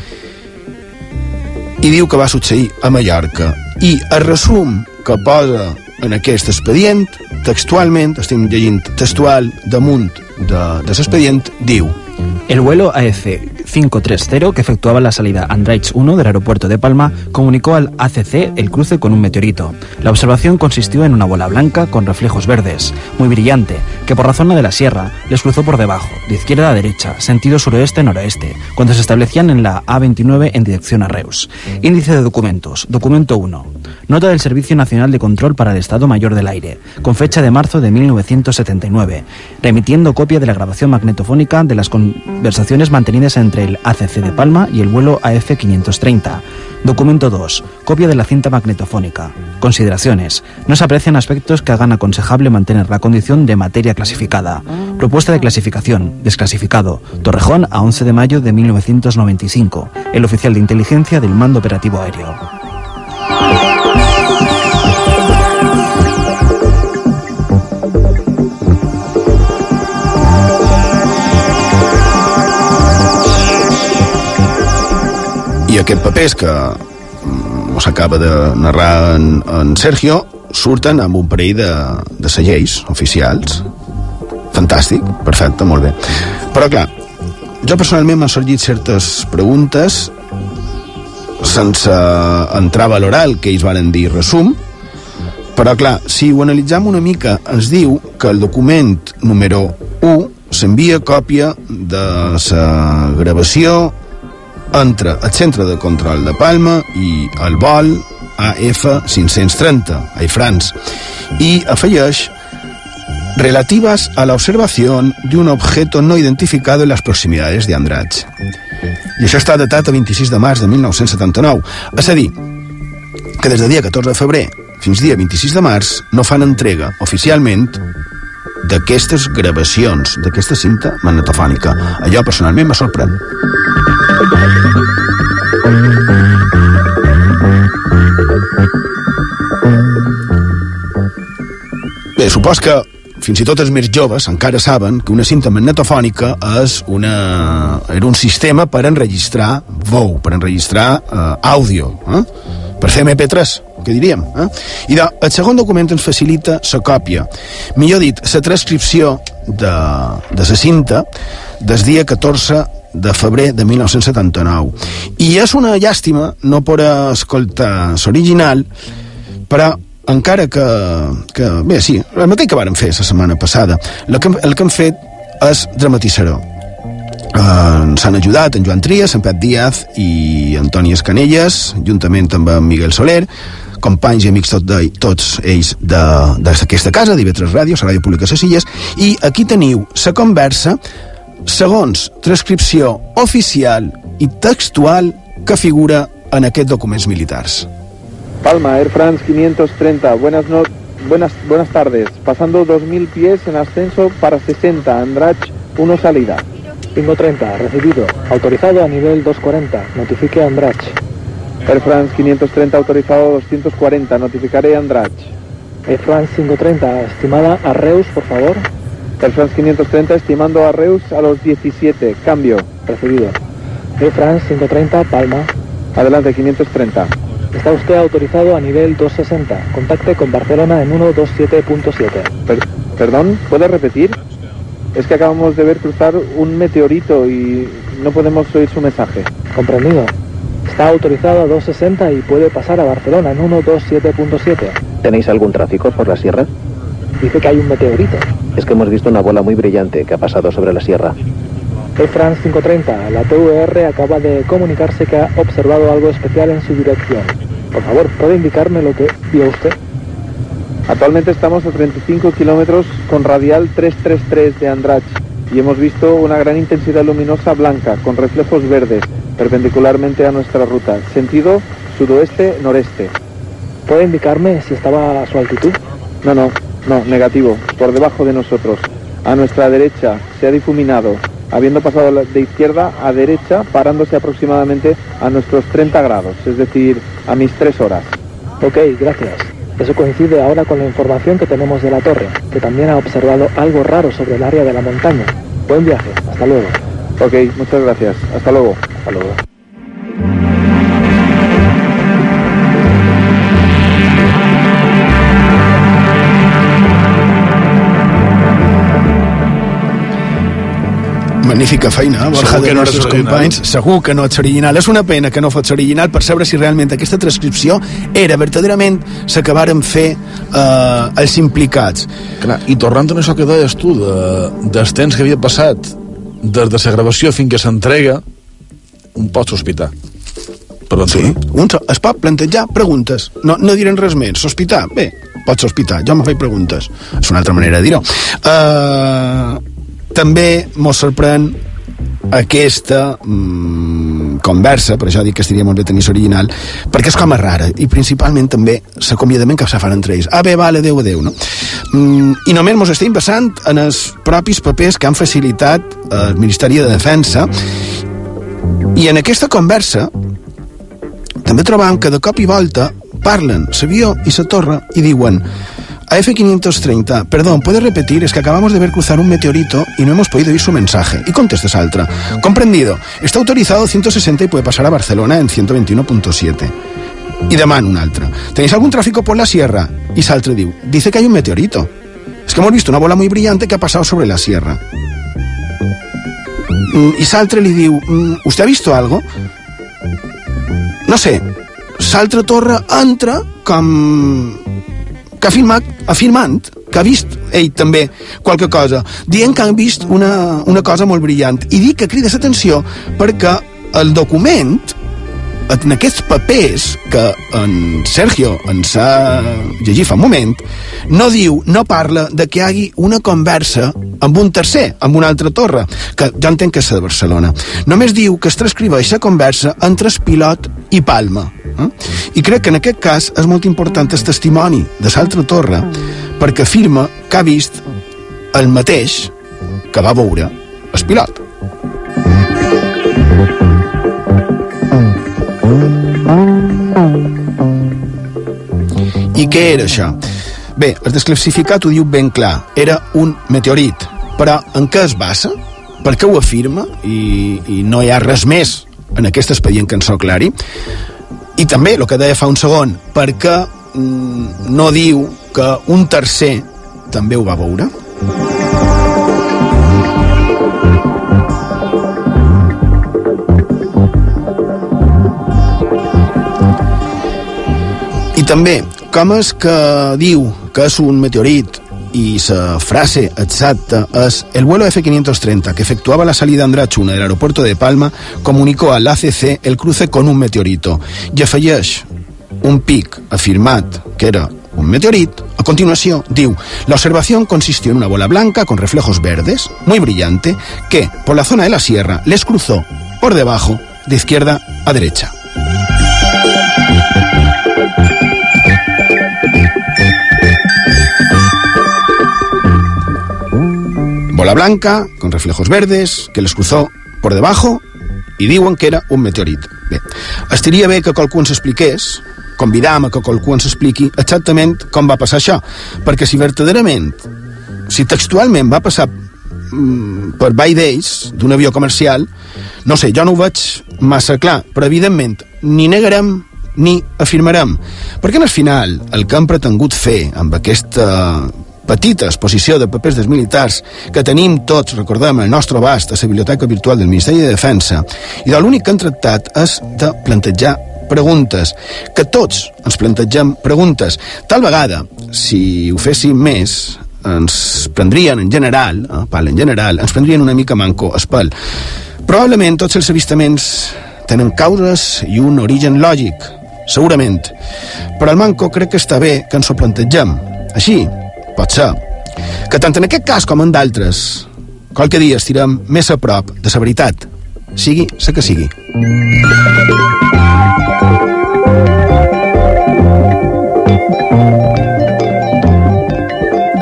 i diu que va succeir a Mallorca. I el resum que posa en aquest expedient, textualment, estem llegint textual damunt de, de l'expedient, diu El vuelo AEC 530 que efectuaba la salida Andraich 1 del aeropuerto de Palma comunicó al ACC el cruce con un meteorito. La observación consistió en una bola blanca con reflejos verdes, muy brillante, que por la zona de la sierra les cruzó por debajo, de izquierda a derecha, sentido suroeste-noroeste, cuando se establecían en la A29 en dirección a Reus. Índice de documentos. Documento 1. Nota del Servicio Nacional de Control para el Estado Mayor del Aire, con fecha de marzo de 1979, remitiendo copia de la grabación magnetofónica de las conversaciones mantenidas entre el ACC de Palma y el vuelo AF530. Documento 2. Copia de la cinta magnetofónica. Consideraciones. No se aprecian aspectos que hagan aconsejable mantener la condición de materia clasificada. Propuesta de clasificación. Desclasificado. Torrejón a 11 de mayo de 1995. El oficial de inteligencia del Mando Operativo Aéreo. Aquests papers que mm, s'acaba de narrar en, en Sergio surten amb un parell de, de segells oficials. Fantàstic, perfecte, molt bé. Però clar, jo personalment m'han sorgit certes preguntes sense entrar a valorar el que ells varen dir resum però clar, si ho analitzam una mica ens diu que el document número 1 s'envia còpia de la gravació entre el centre de control de Palma i el vol AF530, a France, y afegeix relativas a la observación de un objeto no identificado en las proximidades de. I això està datat a 26 de març de 1979. És a dir, que des del dia 14 de febrer fins dia 26 de març no fan entrega oficialment d'aquestes gravacions, d'aquesta cinta magnetofònica. Allò personalment me sorprèn. Bé, supos que fins i tot els més joves encara saben que una cinta magnetofònica és una, era un sistema per enregistrar veu, per enregistrar eh, àudio, eh? per fer MP3, que diríem. Eh? I de, el segon document ens facilita la còpia, millor dit, la transcripció de, de la cinta del dia 14 de febrer de 1979. I és una llàstima no poder escoltar l'original, però encara que, que... Bé, sí, el mateix que vàrem fer la setmana passada. El que, el que hem fet és dramatitzar-ho. Uh, s'han ajudat en Joan Trias, en Pep Díaz i Antoni Escanelles, juntament amb en Miguel Soler, companys i amics tot de, tots ells d'aquesta casa, d'IV3 Ràdio, la Ràdio Pública Cecilles, i aquí teniu la conversa segons transcripció oficial i textual que figura en aquests documents militars. Palma, Air France 530, buenas, no buenas, buenas tardes. Pasando 2.000 pies en ascenso para 60, Andrach 1 salida. 530, recibido. Autorizado a nivel 240. Notifique a Andrach. Air France 530, autorizado 240. Notificaré a Andrach. Air France 530, estimada a Reus, por favor. Air France 530, estimando a Reus a los 17. Cambio. Recibido. Air France 530, Palma. Adelante, 530. Está usted autorizado a nivel 260. Contacte con Barcelona en 127.7. Per ¿Perdón? ¿Puede repetir? Es que acabamos de ver cruzar un meteorito y no podemos oír su mensaje. Comprendido. Está autorizado a 260 y puede pasar a Barcelona en 127.7. ¿Tenéis algún tráfico por la sierra? Dice que hay un meteorito. Es que hemos visto una bola muy brillante que ha pasado sobre la sierra. Air France 530, la TVR acaba de comunicarse que ha observado algo especial en su dirección. Por favor, ¿puede indicarme lo que vio usted? Actualmente estamos a 35 kilómetros con radial 333 de Andrach y hemos visto una gran intensidad luminosa blanca con reflejos verdes perpendicularmente a nuestra ruta, sentido sudoeste-noreste. ¿Puede indicarme si estaba a su altitud? No, no, no, negativo, por debajo de nosotros. A nuestra derecha se ha difuminado, habiendo pasado de izquierda a derecha, parándose aproximadamente a nuestros 30 grados, es decir, a mis 3 horas. Ok, gracias. Eso coincide ahora con la información que tenemos de la torre, que también ha observado algo raro sobre el área de la montaña. Buen viaje, hasta luego. Ok, muchas gracias. Hasta luego. Hasta luego. Magnífica feina, Borja, de no nostres companys. Segur que no ets original. És una pena que no fots original per saber si realment aquesta transcripció era verdaderament la que varen fer eh, els implicats. Clar, I tornant a això que deies tu, de, dels temps que havia passat des de la gravació fins que s'entrega, un pot sospitar. Perdó, Sí, un es pot plantejar preguntes. No, no direm res més. Sospitar? Bé, pots sospitar. Jo me faig preguntes. És una altra manera de dir-ho. Uh, també mos sorprèn aquesta mm, conversa, per això dic que estaria molt bé tenir l'original, perquè és com a rara, i principalment també l'acomiadament que se fan entre ells. Ah, bé, vale, adeu, adeu, no? Mm, I només mos estem basant en els propis papers que han facilitat el Ministeri de Defensa i en aquesta conversa també trobam que de cop i volta parlen l'avió i la torre i diuen A F530, perdón, ¿puede repetir? Es que acabamos de ver cruzar un meteorito y no hemos podido oír su mensaje. Y contesta Saltra. Comprendido. Está autorizado 160 y puede pasar a Barcelona en 121.7. Y demanda un altra. ¿Tenéis algún tráfico por la sierra? Y Saltre diu, dice que hay un meteorito. Es que hemos visto una bola muy brillante que ha pasado sobre la sierra. Mm, Y Saltre li diu, "Mm, ¿usted ha visto algo? No sé, Saltre Torre entra com... que ha afirmat, afirmant que ha vist ell també qualque cosa, dient que han vist una, una cosa molt brillant. I dic que crida l'atenció perquè el document en aquests papers que en Sergio ens ha llegit fa un moment, no diu, no parla de que hi hagi una conversa amb un tercer, amb una altra torre, que jo entenc que és de Barcelona. Només diu que es transcriveix la conversa entre el pilot i Palma. Eh? I crec que en aquest cas és molt important el testimoni de l'altra torre perquè afirma que ha vist el mateix que va veure el pilot. I què era això? Bé, el desclassificat ho diu ben clar. Era un meteorit. Però en què es basa? Per què ho afirma? I, i no hi ha res més en aquest expedient que ens so clari. I també, el que deia fa un segon, per què mm, no diu que un tercer també ho va veure? També, com és que diu que és un meteorit y la frase exacta es el vuelo F-530 que efectuaba la salida Andrachuna del aeropuerto de Palma comunicó al ACC el cruce con un meteorito i afegeix un pic afirmat que era un meteorit, a continuación diu la observación consistió en una bola blanca con reflejos verdes, muy brillante, que por la zona de la sierra les cruzó por debajo de izquierda a derecha. Bola blanca, con reflejos verdes, que les cruzó por debajo i diuen que era un meteorit. Bé, estaria bé que qualcú ens expliqués, convidam a que qualcú ens expliqui exactament com va passar això, perquè si verdaderament, si textualment va passar mm, per Bay Days d'un avió comercial, no sé, jo no ho veig massa clar, però evidentment ni negarem ni afirmarem. Perquè el final el que han pretengut fer amb aquesta petita exposició de papers dels militars que tenim tots, recordem, el nostre abast a la biblioteca virtual del Ministeri de Defensa i de l'únic que han tractat és de plantejar preguntes, que tots ens plantegem preguntes. Tal vegada, si ho féssim més, ens prendrien en general, eh, parla en general, ens prendrien una mica manco espel. Probablement tots els avistaments tenen causes i un origen lògic, segurament. Però al manco crec que està bé que ens ho plantegem. Així, pot ser que tant en aquest cas com en d'altres qualque dia estirem més a prop de la veritat, sigui la que sigui.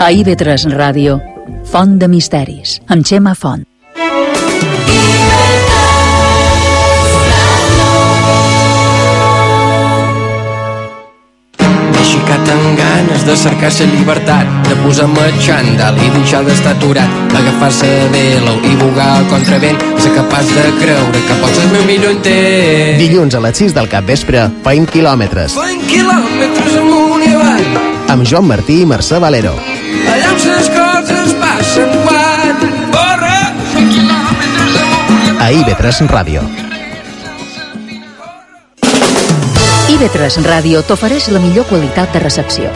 A IB3 Ràdio, Font de Misteris, amb Xema Font. Ganes de cercar la llibertat, de posar-me xandall i deixar d'estar aturat, agafar-se de l'ou i bugar el contravent, ser capaç de creure que pots el meu millor intent. Dilluns a les 6 del capvespre, feim quilòmetres. Fent quilòmetres amunt i avall, Amb Joan Martí i Mercè Valero. allà on les coses passen quan corre. Fent quilòmetres amunt i A IB3 Ràdio. IB3 Ràdio t'ofereix la millor qualitat de recepció.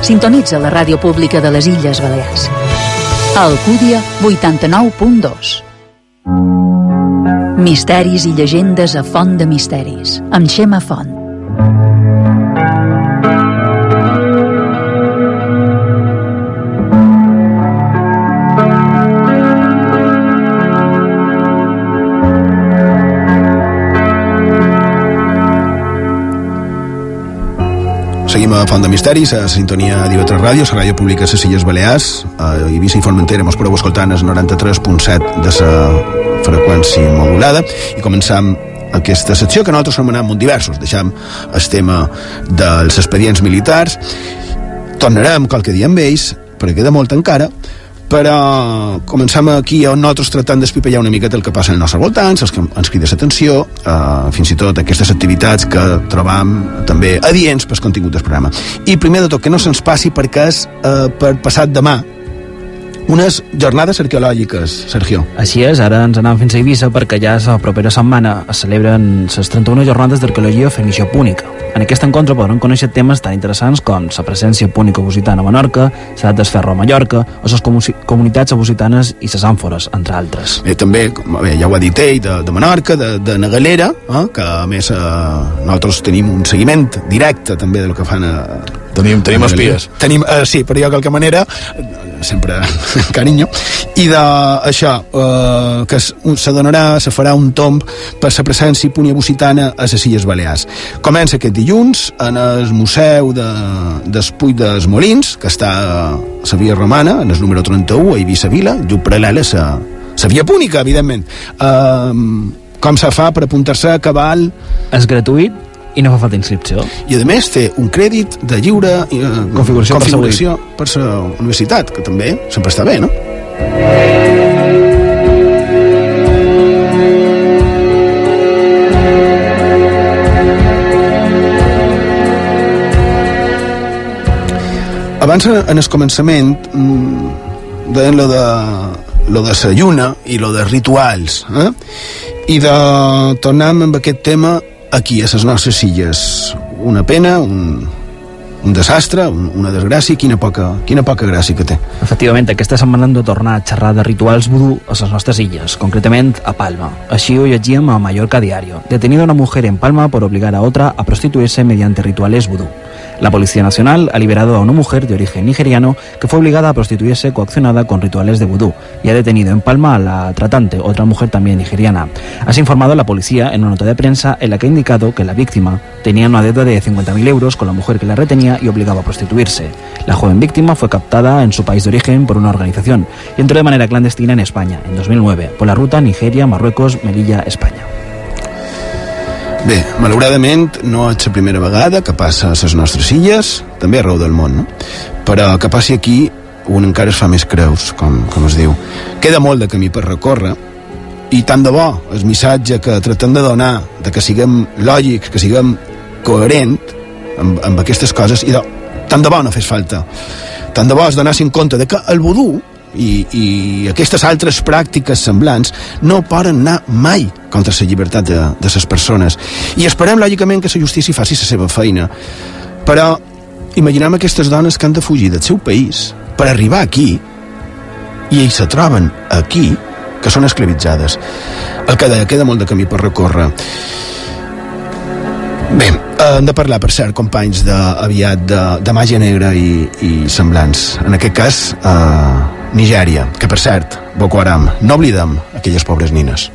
Sintonitza la ràdio pública de les Illes Balears. Alcúdia, 89.2. Misteris i llegendes a Font de Misteris, amb Xema Font. Seguim a Font de Misteris, a sintonia d'IV3 Ràdio, la ràdio pública de les Illes Balears, a Eivissa i Formentera, mos podeu escoltar en el 93.7 de la freqüència modulada, i començam aquesta secció que nosaltres anomenem molt diversos. Deixam el tema dels expedients militars. Tornarem qualque dia amb ells, perquè queda molt encara, però comencem aquí on nosaltres tractant d'espipellar una miqueta el que passa als nostres voltants, els que ens crida l'atenció, eh, fins i tot aquestes activitats que trobam també adients pel contingut del programa. I primer de tot, que no se'ns passi perquè és eh, per passat demà, unes jornades arqueològiques, Sergio. Així és, ara ens anem fins a Eivissa perquè ja la propera setmana es celebren les 31 jornades d'arqueologia fenicio púnica. En aquest encontre podran conèixer temes tan interessants com la presència púnica occitana a Menorca, l'edat del ferro a Mallorca, o les comunitats occitanes i les àmfores, entre altres. Eh, també, bé, ja ho ha dit ell, de, de Menorca, de, de Nagalera, eh, que a més eh, nosaltres tenim un seguiment directe també del que fan a, Tenim, tenim espies. Tenim, eh, sí, però jo de qualque manera sempre [LAUGHS] carinyo. I d'això eh, que s'adonarà, se farà un tomb per la presència puniabusitana a les Illes Balears. Comença aquest dilluns en el Museu de, d'Espull dels Molins que està a la via romana en el número 31 a Eivissa Vila just paral·lel a la, la via púnica evidentment. Eh, com se fa per apuntar-se a cabal? És gratuït i no fa falta inscripció. I a més té un crèdit de lliure eh, configuració, configuració per la universitat, que també sempre està bé, no? Abans, en el començament, mm, deien lo de, lo de la lluna i lo de rituals, eh? i de tornar amb aquest tema aquí, a les nostres illes. Una pena, un, un desastre, un, una desgràcia, quina poca, quina poca gràcia que té. Efectivament, aquesta setmana hem de tornar a xerrar de rituals vudú a les nostres illes, concretament a Palma. Així ho llegíem a Mallorca Diario. Detenida una mujer en Palma por obligar a otra a prostituirse mediante rituales vudú. La Policía Nacional ha liberado a una mujer de origen nigeriano que fue obligada a prostituirse coaccionada con rituales de vudú y ha detenido en Palma a la tratante, otra mujer también nigeriana. Ha informado la policía en una nota de prensa en la que ha indicado que la víctima tenía una deuda de 50.000 euros con la mujer que la retenía y obligaba a prostituirse. La joven víctima fue captada en su país de origen por una organización y entró de manera clandestina en España en 2009 por la ruta Nigeria, Marruecos, Melilla, España. Bé, malauradament no és la primera vegada que passa a les nostres illes, també arreu del món, no? Però que passi aquí un encara es fa més creus, com, com es diu. Queda molt de camí per recórrer i tant de bo el missatge que tratem de donar de que siguem lògics, que siguem coherent amb, amb aquestes coses i de, tant de bo no fes falta tant de bo es donassin compte de que el vudú i, i aquestes altres pràctiques semblants no poden anar mai contra la llibertat de, de les persones. I esperem lògicament que la justícia faci la seva feina. Però imaginem aquestes dones que han de fugir del seu país per arribar aquí i ells se troben aquí que són esclavitzades. El que deia, queda molt de camí per recórrer. Bé, hem de parlar, per cert, companys, de, aviat de, de màgia negra i, i semblants. En aquest cas, eh, Nigèria, que per cert, Boko Haram, no oblidem aquelles pobres nines.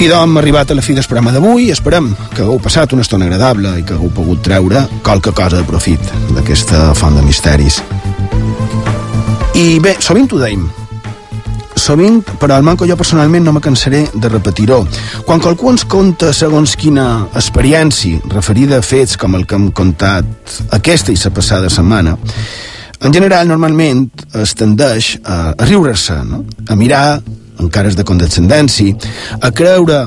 I doncs hem arribat a la fi del programa d'avui. Esperem que hagueu passat una estona agradable i que hagueu pogut treure qualque cosa de profit d'aquesta font de misteris. I bé, sovint ho deim. Sovint, però al manco jo personalment no me cansaré de repetir-ho. Quan qualcú ens conta segons quina experiència referida a fets com el que hem contat aquesta i la passada setmana, en general, normalment, es tendeix a, a riure-se, no? a mirar amb cares de condescendència, a creure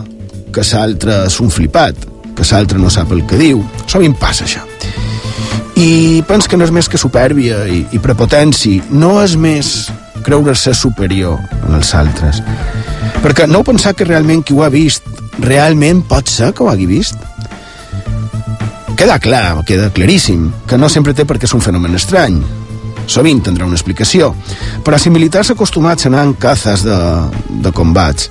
que l'altre és un flipat, que l'altre no sap el que diu. Sovint passa això. I pens que no és més que supèrbia i, i prepotència, no és més creure-se superior als altres. Perquè no heu pensat que realment qui ho ha vist realment pot ser que ho hagi vist? Queda clar, queda claríssim, que no sempre té perquè és un fenomen estrany, sovint tindrà una explicació, però si militars acostumats a anar en cazes de, de combats,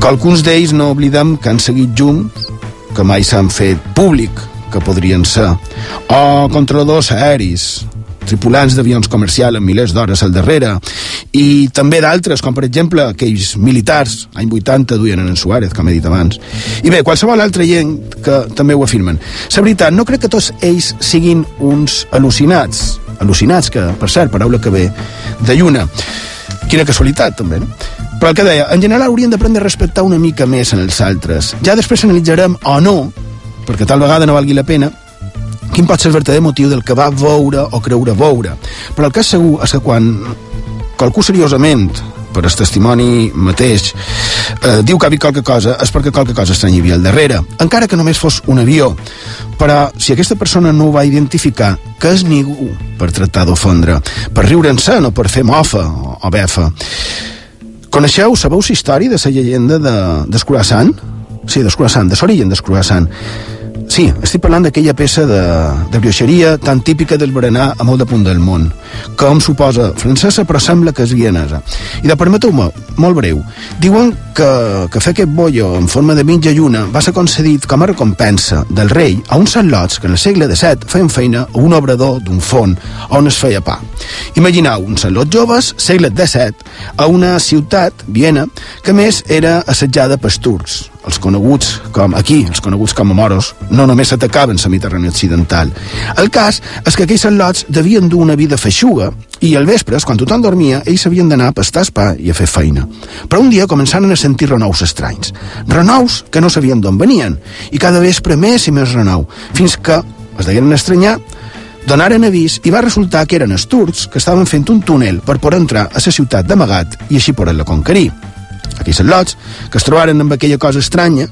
que alguns d'ells no oblidem que han seguit junts, que mai s'han fet públic, que podrien ser, o controladors aeris, tripulants d'avions comercials amb milers d'hores al darrere, i també d'altres, com per exemple aquells militars, any 80, duien en Suárez, com he dit abans. I bé, qualsevol altra gent que també ho afirmen. La veritat, no crec que tots ells siguin uns al·lucinats, al·lucinats, que, per cert, paraula que ve de lluna. Quina casualitat, també, no? Però el que deia, en general hauríem d'aprendre a respectar una mica més en els altres. Ja després analitzarem o no, perquè tal vegada no valgui la pena, quin pot ser el verdader motiu del que va veure o creure veure. Però el és segur és que quan qualcú seriosament per el testimoni mateix eh, diu que ha vist qualque cosa és perquè qualque cosa estranya hi havia al darrere encara que només fos un avió però si aquesta persona no ho va identificar que és ningú per tractar d'ofendre per riure'n-se, no per fer mofa o, o befa coneixeu, sabeu la història de la llegenda de, d'Escurassant? Sí, d'Escurassant, de l'origen d'Escurassant Sí, estic parlant d'aquella peça de, de brioixeria tan típica del berenar a molt de punt del món, com suposa francesa però sembla que és vienesa. I de permeteu-me, molt breu, diuen que, que fer aquest bollo en forma de mitja lluna va ser concedit com a recompensa del rei a uns lots que en el segle XVII feien feina a un obrador d'un font on es feia pa. Imagineu uns lots joves, segle XVII, a una ciutat, Viena, que més era assetjada pels turcs, els coneguts com aquí, els coneguts com a moros, no només atacaven la Mediterrània occidental. El cas és que aquells lots devien dur una vida feixuga i al vespre, quan tothom dormia, ells havien d'anar a pastar pa i a fer feina. Però un dia començaren a sentir renous estranys. Renous que no sabien d'on venien, i cada vespre més i més renou, fins que es deien estranyar donaren avís i va resultar que eren els turcs que estaven fent un túnel per poder entrar a la ciutat d'amagat i així poder-la conquerir aquells lots, que es trobaren amb aquella cosa estranya,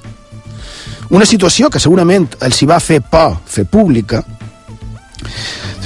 una situació que segurament els hi va fer por fer pública,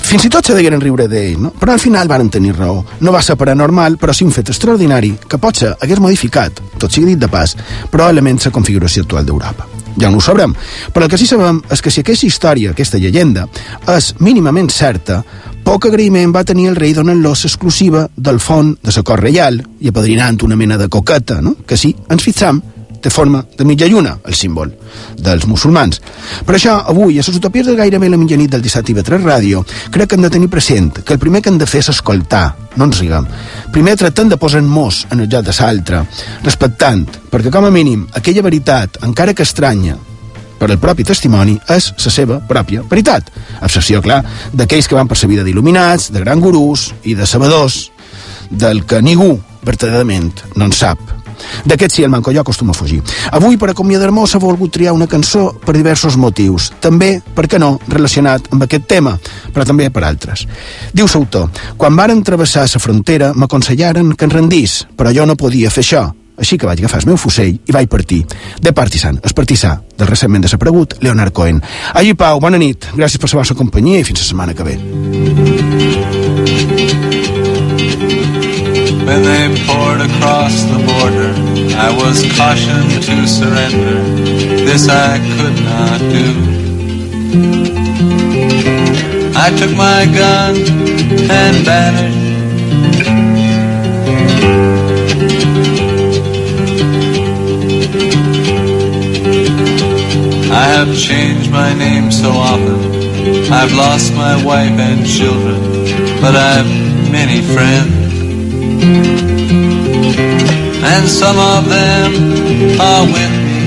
fins i tot se degueren riure d'ell, no? però al final van tenir raó. No va ser paranormal, però sí un fet extraordinari que potser hagués modificat, tot sigui dit de pas, probablement la configuració actual d'Europa. Ja no ho sabrem, però el que sí sabem és que si aquesta història, aquesta llegenda, és mínimament certa, poc agraïment va tenir el rei donant-los exclusiva del font de la cor reial i apadrinant una mena de coqueta, no? que sí, ens fixam, té forma de mitja lluna, el símbol dels musulmans. Per això, avui, a les utopies de gairebé la mitjanit del 17 IB3 Ràdio, crec que hem de tenir present que el primer que hem de fer és escoltar, no ens riguem. Primer tractem de posar en mos en el joc de l'altre, respectant, perquè com a mínim aquella veritat, encara que estranya, per el propi testimoni és la seva pròpia veritat. Excepció, clar, d'aquells que van per la vida d'il·luminats, de gran gurús i de sabedors, del que ningú verdaderament no en sap D'aquest sí, el manco jo acostuma a fugir. Avui, per acomiadar-me, s'ha volgut triar una cançó per diversos motius. També, per què no, relacionat amb aquest tema, però també per altres. Diu l'autor, quan varen travessar la frontera m'aconsellaren que en rendís, però jo no podia fer això. Així que vaig agafar el meu fusell i vaig partir. De partisan, el partisà del recentment desaparegut Leonard Cohen. Allí, Pau, bona nit. Gràcies per la vostra companyia i fins la setmana que ve. When they poured across the border, I was cautioned to surrender. This I could not do. I took my gun and vanished. I have changed my name so often. I've lost my wife and children, but I've many friends. And some of them are with me.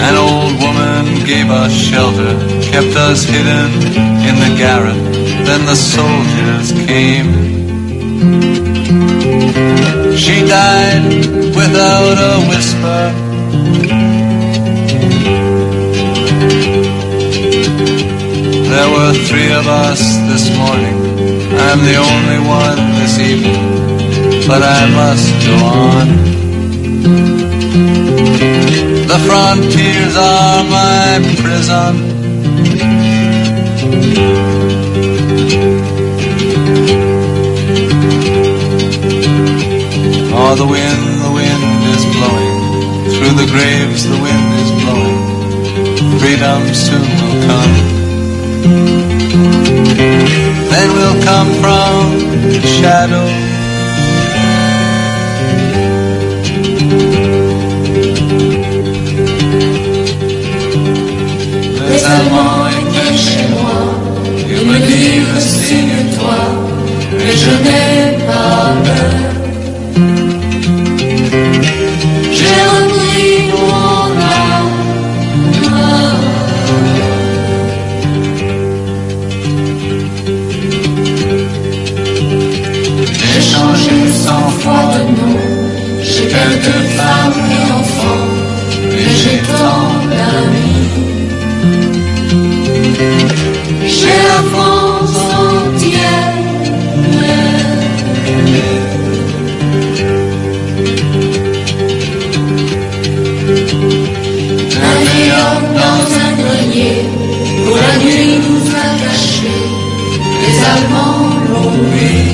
An old woman gave us shelter, kept us hidden in the garret. Then the soldiers came. She died without a whisper. There were three of us this morning. I'm the only one this evening, but I must go on. The frontiers are my prison. Oh, the wind, the wind is blowing. Through the graves, the wind is blowing. Freedom soon will come. Then we'll come from the shadow. Les Allemands et les me mais je n'ai pas peur. de femmes et enfants, que j'ai tant d'amis. J'ai la France entière. Un néant dans un grenier, où la nuit nous a cachés, les Allemands l'ont.